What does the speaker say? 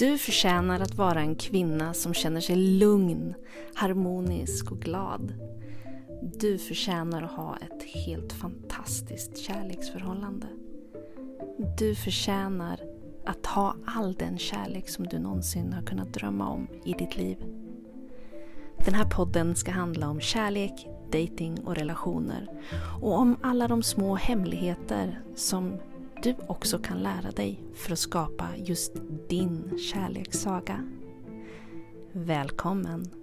Du förtjänar att vara en kvinna som känner sig lugn, harmonisk och glad. Du förtjänar att ha ett helt fantastiskt kärleksförhållande. Du förtjänar att ha all den kärlek som du någonsin har kunnat drömma om i ditt liv. Den här podden ska handla om kärlek, dating och relationer och om alla de små hemligheter som du också kan lära dig för att skapa just din kärlekssaga. Välkommen!